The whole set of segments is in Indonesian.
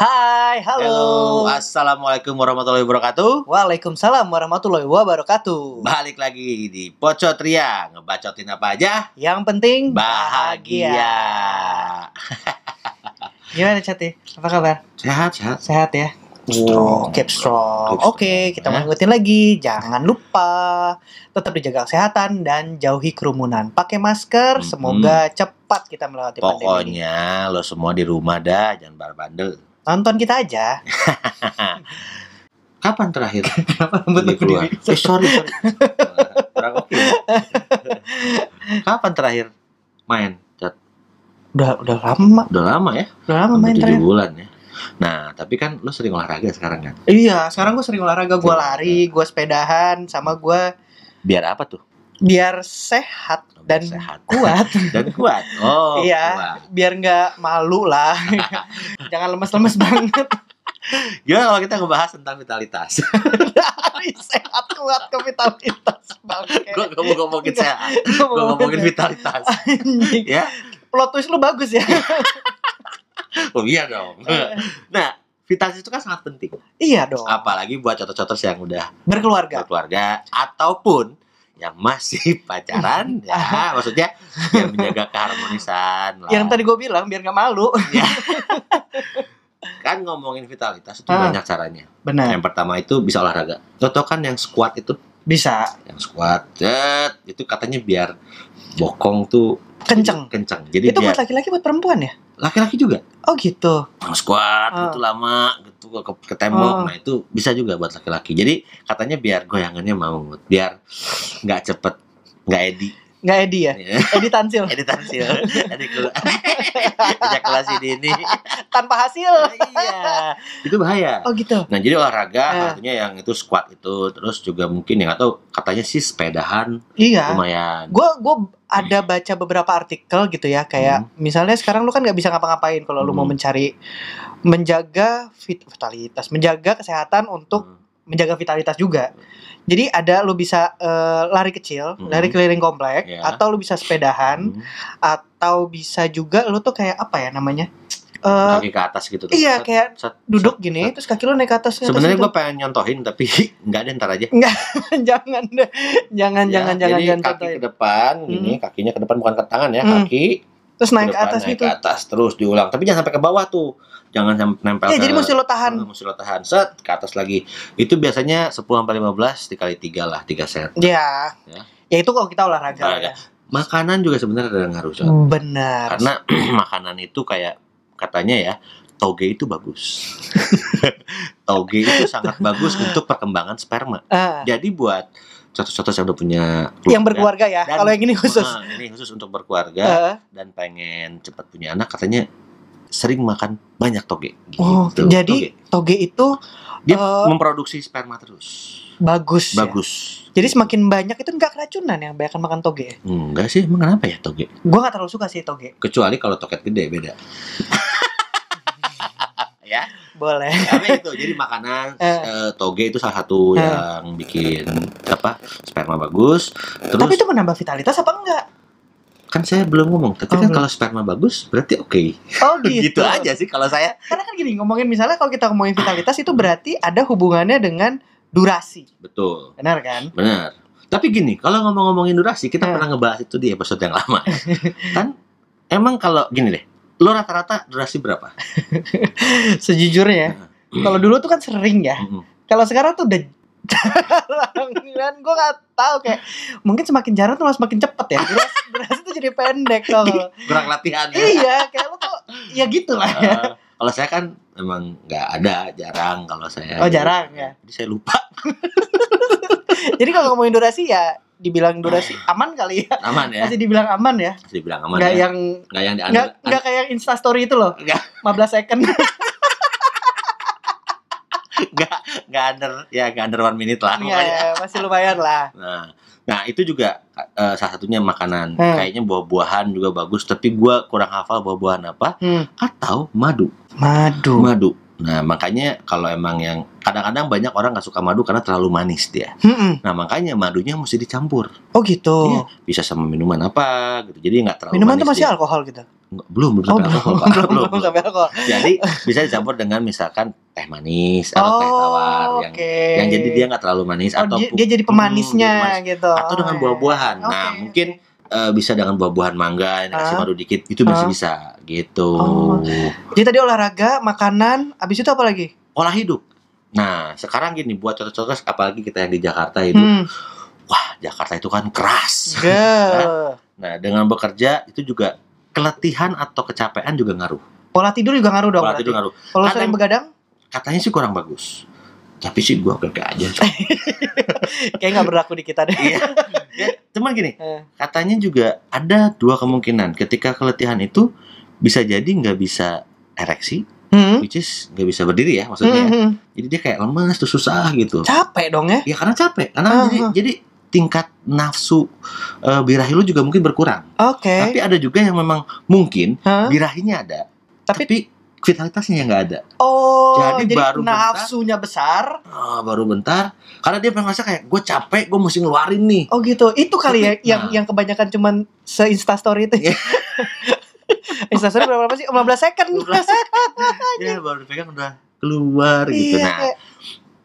Hai, halo. Assalamualaikum warahmatullahi wabarakatuh. Waalaikumsalam warahmatullahi wabarakatuh. Balik lagi di Pocotria, ngebacotin apa aja? Yang penting Bahagia. Gimana Cati? Apa kabar? Sehat, sehat. Sehat ya? Strong. keep strong. Oke, kita Hah? mau ingetin lagi, jangan lupa tetap dijaga kesehatan dan jauhi kerumunan. Pakai masker, semoga cepat kita melewati pandemi ini. Pokoknya lo semua di rumah dah, jangan bandel. Nonton kita aja. Kapan terakhir? Kenapa rambut lu berdiri? Eh, sorry, oke. Kapan terakhir main? Cat? Udah udah lama, Udah lama ya? udah lama main terakhir. bulan ya. Nah, tapi kan lo sering olahraga sekarang kan? Iya, sekarang gue sering olahraga, gue lari, gue sepedahan, sama gue Biar apa tuh? Biar sehat dan Sehat. kuat. Dan kuat. Oh, Iya. kuat. biar nggak malu lah. Jangan lemes-lemes banget. Gimana kalau kita ngebahas tentang vitalitas? Dari sehat kuat ke vitalitas bangke. gue gak mau ngomongin sehat, gue ngomongin sehat. vitalitas. Ya, Plot twist lu bagus ya. oh iya dong. Nah, vitalitas itu kan sangat penting. iya dong. Apalagi buat contoh-contoh yang udah Berkeluarga. berkeluarga ataupun yang masih pacaran ya maksudnya biar menjaga keharmonisan lah. Yang tadi gue bilang biar nggak malu. kan ngomongin vitalitas itu Ah. banyak caranya Benar. yang pertama itu bisa olahraga contoh kan yang squat itu Bisa. yang squat jet, itu katanya biar bokong tuh Kenceng. kenceng jadi Itu biar buat laki-laki buat perempuan ya? Laki-laki juga Oh gitu. Yang squat Ah. itu lama gitu ke, ke tembok Ah. nah itu bisa juga buat laki-laki jadi katanya biar goyangannya mau biar nggak cepet nggak edi Nggak edi ya? Edi tansil. edi tansil edi ejakulasi dini Tanpa hasil. iya itu bahaya Oh gitu. nah jadi olahraga Ah. artinya yang itu squat itu terus juga mungkin yang atau katanya sih sepedahan Iya. lumayan gue gue ada baca beberapa artikel gitu ya kayak misalnya sekarang lu kan nggak bisa ngapa-ngapain kalau lu mau Hmm. mencari menjaga vit- vitalitas menjaga kesehatan untuk Hmm. menjaga vitalitas juga jadi ada lu bisa eh, lari kecil Hmm. lari keliling komplek Ya. atau lu bisa sepedahan Hmm. atau bisa juga lu tuh kayak apa ya namanya Eh, kaki ke atas gitu tuh. iya Set, kayak set, duduk set, gini set. terus kaki lu naik ke atas ke Sebenarnya gitu. gue pengen nyontohin tapi nggak ada ntar aja. jangan deh jangan Ya, jangan jangan jadi jangan kaki contohin. ke depan gini, kakinya ke depan bukan ke tangan ya, Hmm. kaki terus naik ke depan, atas naik gitu ke atas terus diulang. Tapi jangan sampai ke bawah tuh. Jangan sampai nempel ya ke jadi mesti lo tahan Eh, mesti lo tahan set ke atas lagi. Itu biasanya 10 sampai 15 dikali 3 lah, 3 set. Ya. Ya. Ya itu kalau kita olahraga. Olahraga. ya. Makanan juga sebenarnya ada ngaruh, Cot. Benar. Karena makanan itu kayak katanya ya toge itu bagus. toge itu sangat bagus untuk perkembangan sperma. Ah, Jadi buat contoh-contoh yang udah punya yang berkeluarga ya. Dan- Kalau yang ini khusus. Ah, ini khusus untuk berkeluarga Ah, dan pengen cepat punya anak katanya sering makan banyak toge. oh, Gitu, jadi toge itu Dia eh, memproduksi sperma terus. bagus. ya. Bagus. Jadi semakin banyak itu nggak keracunan yang banyak makan toge. Enggak sih, emang kenapa ya toge? Gua nggak terlalu suka sih toge. Kecuali kalau toket gede beda. ya. Boleh. Tapi itu jadi makanan eh, toge itu salah satu Eh. yang bikin apa sperma bagus. Terus Tapi itu menambah vitalitas apa enggak? kan saya belum ngomong, tapi Oh, kan belum. kalau sperma bagus berarti oke. Oh gitu. gitu aja sih kalau saya. Karena kan gini ngomongin misalnya kalau kita ngomongin vitalitas itu berarti ada hubungannya dengan durasi. Betul. Benar kan? Benar. Tapi gini, kalau ngomong-ngomongin durasi, kita Eh. pernah ngebahas itu di episode yang lama. ya. kan emang kalau gini deh, lo rata-rata durasi berapa? Sejujurnya kalau dulu tuh kan sering ya. Mm-mm. Kalau sekarang tuh udah jarang dan gue nggak tahu kayak mungkin semakin jarang tuh semakin cepet ya durasi, durasi tuh jadi pendek tau lo. Kurang latihan ya. iya kayak lo tuh ya gitu lah ya Eh, kalau saya kan emang nggak ada, jarang kalau saya. Oh, jarang, ya. Jadi saya lupa. jadi kalau ngomongin durasi ya dibilang durasi aman kali ya Aman ya. masih dibilang aman ya Masih dibilang aman nggak ya. yang Nggak yang diandal. nggak kayak yang instastory itu loh Nggak. 15 second nggak nggak under ya nggak under one minute lah. Iya, ya, masih lumayan lah Nah, nah itu juga eh, salah satunya makanan. Hmm. Kayaknya buah-buahan juga bagus, tapi gua kurang hafal buah-buahan apa. hmm. Atau madu. madu Madu. Nah, makanya kalau emang yang kadang-kadang banyak orang nggak suka madu karena terlalu manis dia. Mm-mm. Nah, makanya madunya mesti dicampur. oh gitu Iya, bisa sama minuman apa gitu. Jadi nggak terlalu minuman manis tuh masih dia. alkohol gitu Nggak, belum belum Oh, sampai belum, alkohol belum, Belum, belum belum. sampai alkohol. jadi bisa dicampur dengan misalkan teh manis atau teh tawar Oh, yang oke. yang jadi dia nggak terlalu manis Oh, atau dia, dia jadi pemanisnya Hmm, gitu. atau dengan Oh, iya. buah-buahan. Nah, Oke, mungkin eh, bisa dengan buah-buahan mangga kasih Ah. madu dikit itu masih Ah. bisa gitu. Oh. Jadi tadi olahraga, makanan, habis itu apa lagi? Pola hidup. Nah, sekarang gini buat contoh-contoh apalagi kita yang di Jakarta itu, Hmm. wah Jakarta itu kan keras. Nah, dengan bekerja itu juga keletihan atau kecapean juga ngaruh. Pola tidur juga ngaruh dong. Pola tidur ngaruh. Kalau sering begadang, Katanya sih kurang bagus. Tapi sih gua oke aja. kayak nggak berlaku di kita deh. Iya. Ya, cuman gini, Eh. katanya juga ada dua kemungkinan. Ketika keletihan itu bisa jadi nggak bisa ereksi, Hmm. which is nggak bisa berdiri ya maksudnya. Hmm, hmm. Jadi dia kayak lemes tuh susah gitu. Capek dong ya. Ya karena capek. Karena Ah, jadi ah. jadi tingkat nafsu eh, birahi lu juga mungkin berkurang. Oke. Tapi ada juga yang memang mungkin Hah? birahinya ada, Tapi- tapi, vitalitasnya nggak ada. Oh, Jadi jadi, baru bentar. nafsunya besar. Ah, baru bentar, karena dia merasa kayak gue capek, gue mesti ngeluarin nih. Oh gitu. Itu kali ya Tapi- yang nah. yang kebanyakan cuman se story itu. Iya. story berapa, berapa sih? 15 second. 15 ya baru dipegang udah keluar gitu. Iya, Nah, kayak-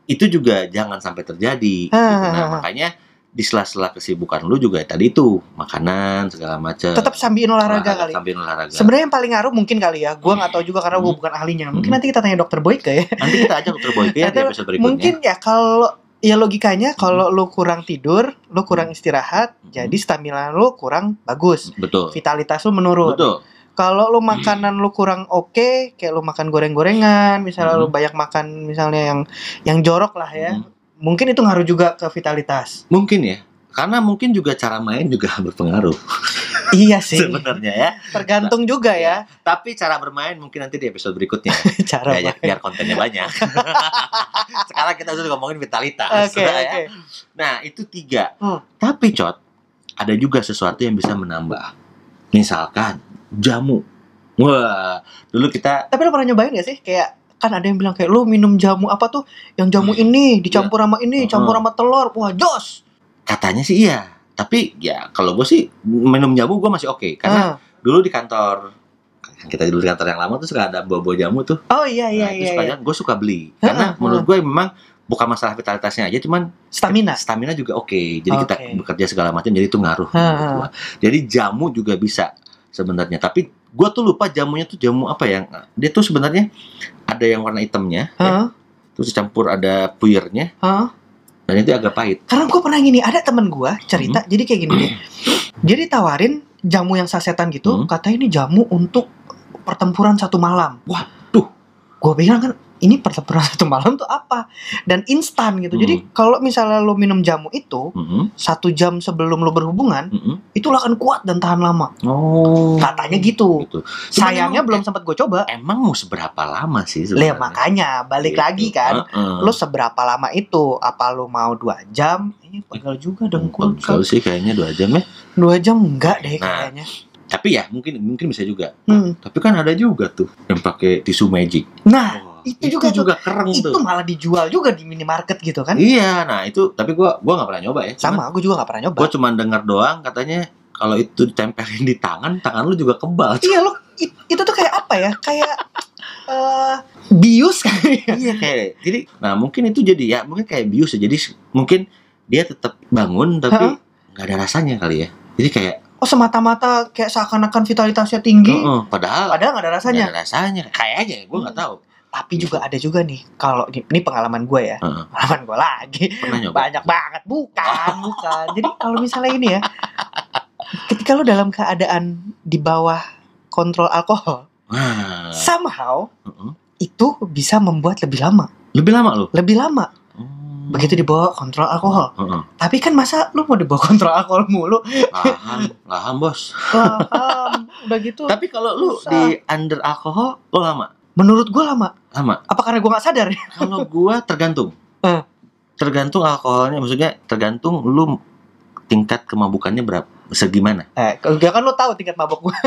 itu juga jangan sampai terjadi. Ah, gitu. ah, Nah, ah. makanya di sela-sela kesibukan lu juga tadi itu makanan segala macam. tetap sambil olahraga kali. Sambil olahraga. Sebenarnya yang paling ngaruh mungkin kali ya. Gua nggak tahu juga karena gua Hmm. bukan ahlinya. Mungkin Hmm. nanti kita tanya dokter Boyke ya. Nanti kita ajak dokter Boyke ya di Atau episode berikutnya. Mungkin ya kalau ya logikanya kalau lu kurang tidur, lu kurang istirahat, Hmm. jadi stamina lu kurang bagus. betul. Vitalitas lu menurun. Betul. Kalau lu makanan lu kurang oke, kayak lu makan goreng-gorengan, misalnya lu banyak makan misalnya yang yang jorok lah ya. Hmm. Mungkin itu ngaruh juga ke vitalitas. Mungkin ya. Karena mungkin juga cara main juga berpengaruh iya sih. sebenarnya ya. Tergantung juga ya Tapi cara bermain mungkin nanti di episode berikutnya. cara. ya, ya, main. biar kontennya banyak. Sekarang kita sudah ngomongin vitalitas. Oke, ya. oke. Nah, itu tiga. Hmm. Tapi, Cot, ada juga sesuatu yang bisa menambah. Misalkan, jamu. Wah, dulu kita... Tapi lu pernah nyobain gak sih? Kayak kan ada yang bilang kayak lu minum jamu apa tuh? Yang jamu ini dicampur sama ini, Heeh. campur sama telur. Wah, jos. Katanya sih iya. Tapi, ya kalau gue sih, minum jamu gue masih oke. Karena Ah. dulu di kantor... kan Kita dulu di kantor yang lama tuh suka ada bawa-bawa jamu tuh. Oh iya iya nah, itu iya. suka iya. gue suka beli. Karena menurut gue memang bukan masalah vitalitasnya aja, cuman Stamina. stamina juga oke. Jadi kita Oke. bekerja segala macam jadi itu ngaruh. Ha, ha. gua. Jadi jamu juga bisa sebenarnya. Tapi gua tuh lupa jamunya tuh jamu apa yang dia tuh sebenarnya ada yang warna hitamnya, ya. Hah? terus dicampur ada puyernya Hah? dan itu agak pahit. Karena gue pernah gini, ada temen gue cerita, Hmm. jadi kayak gini deh. Dia ditawarin jamu yang sasetan gitu, Hmm. katanya ini jamu untuk pertempuran satu malam. Waduh. Gue bilang kan, ini pertempuran satu malam tuh apa? Dan instan gitu. Jadi Hmm. kalau misalnya lo minum jamu itu Mm-mm, satu jam sebelum lo berhubungan, mm-mm. itu lo akan kuat dan tahan lama. Oh. Katanya gitu. Gitu. Sayangnya emang- belum sempat gue coba. Emang mau seberapa lama sih sebenarnya? makanya balik Gitu. lagi kan. Heeh. Lo seberapa lama itu? Apa lo mau dua jam? Ini pegal juga dengkul. Pegel sih kayaknya dua jam ya. Dua jam enggak deh Nah, kayaknya. Tapi ya mungkin mungkin bisa juga. Hmm. Tapi kan ada juga tuh yang pakai tisu magic. Nah, Wah, itu juga tuh. keren itu tuh. malah dijual juga di minimarket gitu kan? Iya, nah itu tapi gua gua nggak pernah nyoba ya. Sama, aku juga gak pernah nyoba. Gue cuma dengar doang katanya kalau itu ditempelin di tangan, tangan lu juga kebal. Iya lo, it- itu tuh kayak apa ya? Kayak eh bius kali ya. iya kayak. Jadi, nah mungkin itu jadi ya mungkin kayak bius ya. Jadi mungkin dia tetap bangun tapi nggak ada rasanya kali ya. Jadi kayak, Oh semata-mata kayak seakan-akan vitalitasnya tinggi, "Heeh, padahal padahal gak ada nggak rasanya. ada rasanya. Kayaknya gue nggak tahu. Tapi juga ada juga nih, kalau ini, pengalaman gue ya, Heeh. pengalaman gue lagi. Banyak banget, bukan, bukan. Jadi kalau misalnya ini ya, ketika lo dalam keadaan di bawah kontrol alkohol, Wah. somehow Heeh. itu bisa membuat lebih lama, Lebih lama lu? lebih lama. Hmm. Begitu di bawah kontrol alkohol. Heeh. Tapi kan masa lu mau di bawah kontrol alkohol mulu? Lahan, lahan bos. Paham. Udah gitu. Tapi kalau lu Susah. di under alkohol, lu lama? Menurut gue lama. Lama. Apa karena gue nggak sadar? Kalau gua tergantung. Eh. Tergantung alkoholnya, maksudnya tergantung lu tingkat kemabukannya berapa segimana. Eh, kalau kan lu tahu tingkat mabok gue.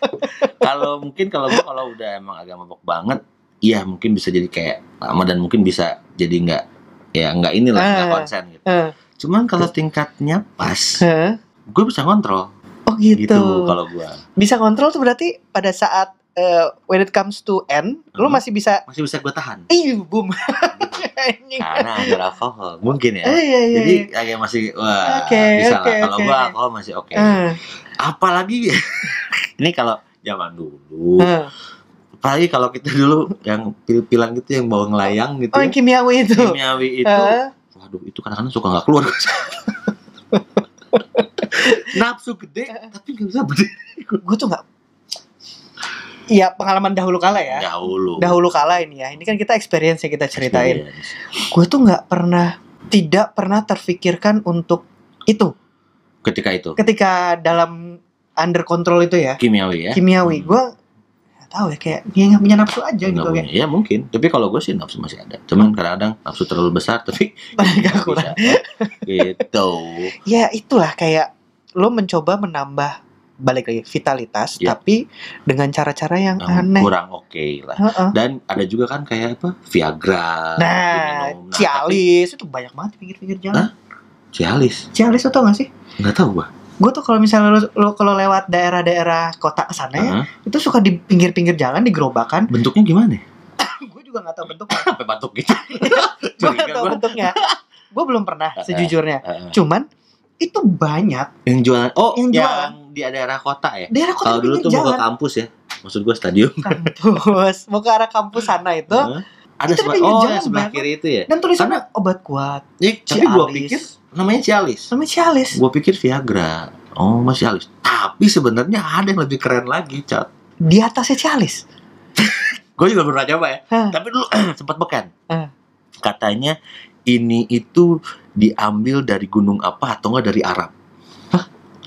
kalau mungkin kalau gua kalau udah emang agak mabok banget, iya mungkin bisa jadi kayak lama dan mungkin bisa jadi nggak ya nggak inilah nggak Eh. konsen gitu. Eh. Cuman kalau tingkatnya pas, Hah? gue bisa ngontrol. Oh gitu. gitu kalau gua Bisa kontrol tuh berarti pada saat eh, when it comes to end, lu Hmm. masih bisa masih bisa gua tahan Ih, boom. gitu. Karena ada alkohol mungkin ya Eh, iya, iya, jadi iya. kayak masih wah Oke, bisa oke, lah kalau gua oke. alkohol masih oke Eh, apalagi ini kalau zaman dulu eh. apalagi kalau kita dulu yang pil-pilan gitu yang bawa ngelayang gitu Oh, ya, yang kimiawi itu. kimiawi itu Eh, waduh itu kadang-kadang suka nggak keluar nafsu gede tapi nggak bisa berdiri gue tuh nggak Iya pengalaman dahulu kala ya. dahulu Dahulu kala ini ya. Ini kan kita experience yang kita ceritain. Gue tuh nggak pernah tidak pernah terfikirkan untuk itu ketika itu ketika dalam under control itu ya kimiawi ya kimiawi Hmm. gue tahu ya kayak dia nggak punya nafsu aja Nggak gitu punya. kayak ya mungkin tapi kalau gue sih nafsu masih ada cuman kadang-kadang nafsu terlalu besar tapi nggak kurang. bisa, gitu ya itulah kayak lo mencoba menambah balik lagi vitalitas Ya. tapi dengan cara-cara yang Yang aneh. kurang oke lah. Heeh. dan ada juga kan kayak apa? Viagra nah diminum. Nah, Cialis itu banyak banget pinggir-pinggir jalan tapi Cialis? Cialis tau gak sih? Nggak tahu gua. Gue tuh kalau misalnya lo, lo kalau lewat daerah-daerah kota sana ya Heeh. itu suka di pinggir-pinggir jalan di gerobakan. Bentuknya gimana? Gue juga nggak tahu bentuknya. Sampai batuk gitu. Gue nggak tahu gua. bentuknya. Gue belum pernah sejujurnya. Heeh. cuman itu banyak. Yang jualan oh Yang yang, jualan. Di daerah kota ya? Daerah kota kalau dulu tuh mau ke jalan. kampus ya maksud gua stadium. Kampus mau ke arah kampus sana itu ada sebelah oh jalan, sebelah kiri itu ya? Dan tulisannya obat kuat Ya, tapi gua Cialis. pikir namanya Cialis. Namanya Cialis. Gua pikir Viagra. Oh masih Cialis. Tapi sebenarnya ada yang lebih keren lagi cat. Di atasnya Cialis. Gue juga pernah coba ya. Hah. tapi dulu sempat beken. Hah. katanya ini itu diambil dari gunung apa atau enggak dari Arab?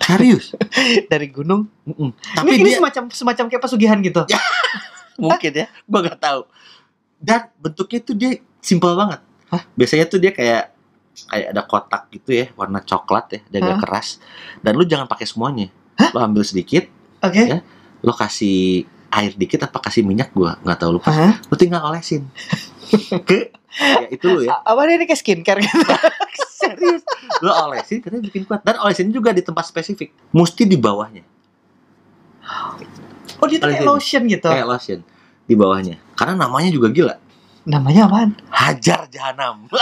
Serius dari gunung Mm-mm. tapi tapi ini, ini dia semacam semacam kayak pesugihan gitu Ya. mungkin ya gue nggak tahu dan bentuknya tuh dia simpel banget Hah? biasanya tuh dia kayak kayak ada kotak gitu ya warna coklat ya dia agak keras dan lu jangan pakai semuanya Hah? lo ambil sedikit oke Ya. lo kasih air dikit apa kasih minyak gua nggak tahu lupa Hah? lo tinggal olesin ke ya itu lo ya apa ini kayak skincare gitu serius. Lo olesin karena bikin kuat. Dan olesin juga di tempat spesifik. Mesti di bawahnya. Oh dia kayak lotion gitu? Kayak lotion. Di bawahnya. Karena namanya juga gila. Namanya apaan? Hajar jahanam.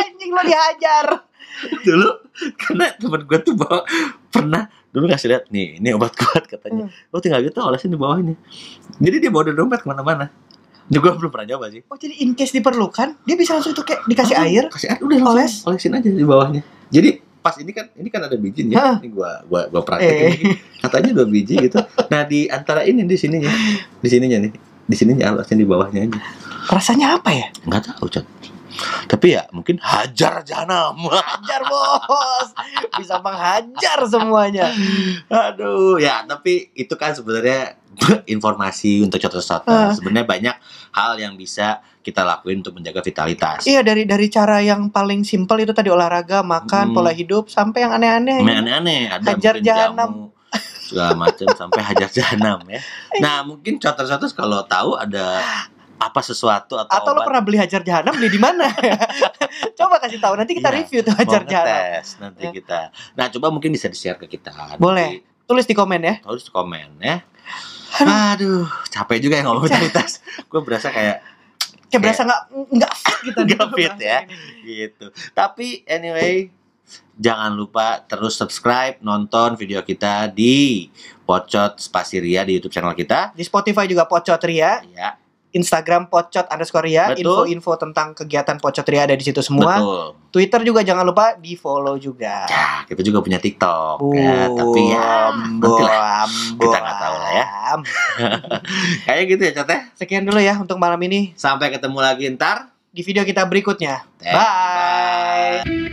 Anjing lo dihajar. Dulu karena temen gue tuh bawa pernah dulu ngasih lihat nih ini obat kuat katanya. Lo tinggal gitu olesin di bawahnya jadi dia bawa dompet ke mana-mana. Ini gue belum pernah coba sih. Oh jadi in case diperlukan dia bisa langsung itu kayak dikasih Ah, air kasih air udah langsung Oles. olesin aja di bawahnya. Jadi pas ini kan ini kan ada bijinya Hah. ini gua gua gua praktekin Eh. ini. katanya dua biji gitu. Nah di antara ini di sininya di sininya nih di sininya olesin di bawahnya aja. Rasanya apa ya? Nggak tahu Chan tapi ya mungkin hajar jahanam hajar bos bisa menghajar semuanya Aduh, ya tapi itu kan sebenarnya informasi untuk contoh-contoh. Ah. Sebenarnya banyak hal yang bisa kita lakuin untuk menjaga vitalitas. Iya dari dari cara yang paling simpel itu tadi olahraga, makan, Hmm. pola hidup sampai yang aneh-aneh. Aneh-aneh, ada Hajar jahanam. jamu segala macam sampai hajar jahanam ya. Nah, mungkin contoh-contoh kalau tahu ada apa sesuatu atau, Atau lo obat pernah beli hajar jahanam beli di mana? coba kasih tahu nanti kita Iya, review tuh hajar jahanam. nanti Ya. kita. Nah, coba mungkin bisa di-share ke kita. Boleh. Tulis di komen ya. Nanti Harus komen ya. Aduh. Aduh, capek juga ya ngomong vitalitas. Gue berasa kayak Kayak berasa nggak nggak fit gitu. Nggak fit ya. gitu. Tapi anyway, jangan lupa terus subscribe, nonton video kita di Pocot Spasiria di YouTube channel kita. Di Spotify juga Pocot Ria, Ya, Instagram Pocot underscore Ria, Betul. info-info tentang kegiatan Pocot Ria ada di situ semua. betul. Twitter juga jangan lupa di follow juga. Ya, kita juga punya TikTok. Ya, tapi ya, nanti lah. Kita nggak tahu lah ya. Kayak gitu ya, Cat ya. Sekian dulu ya untuk malam ini Sampai ketemu lagi ntar. di video kita berikutnya. Thank you, Bye.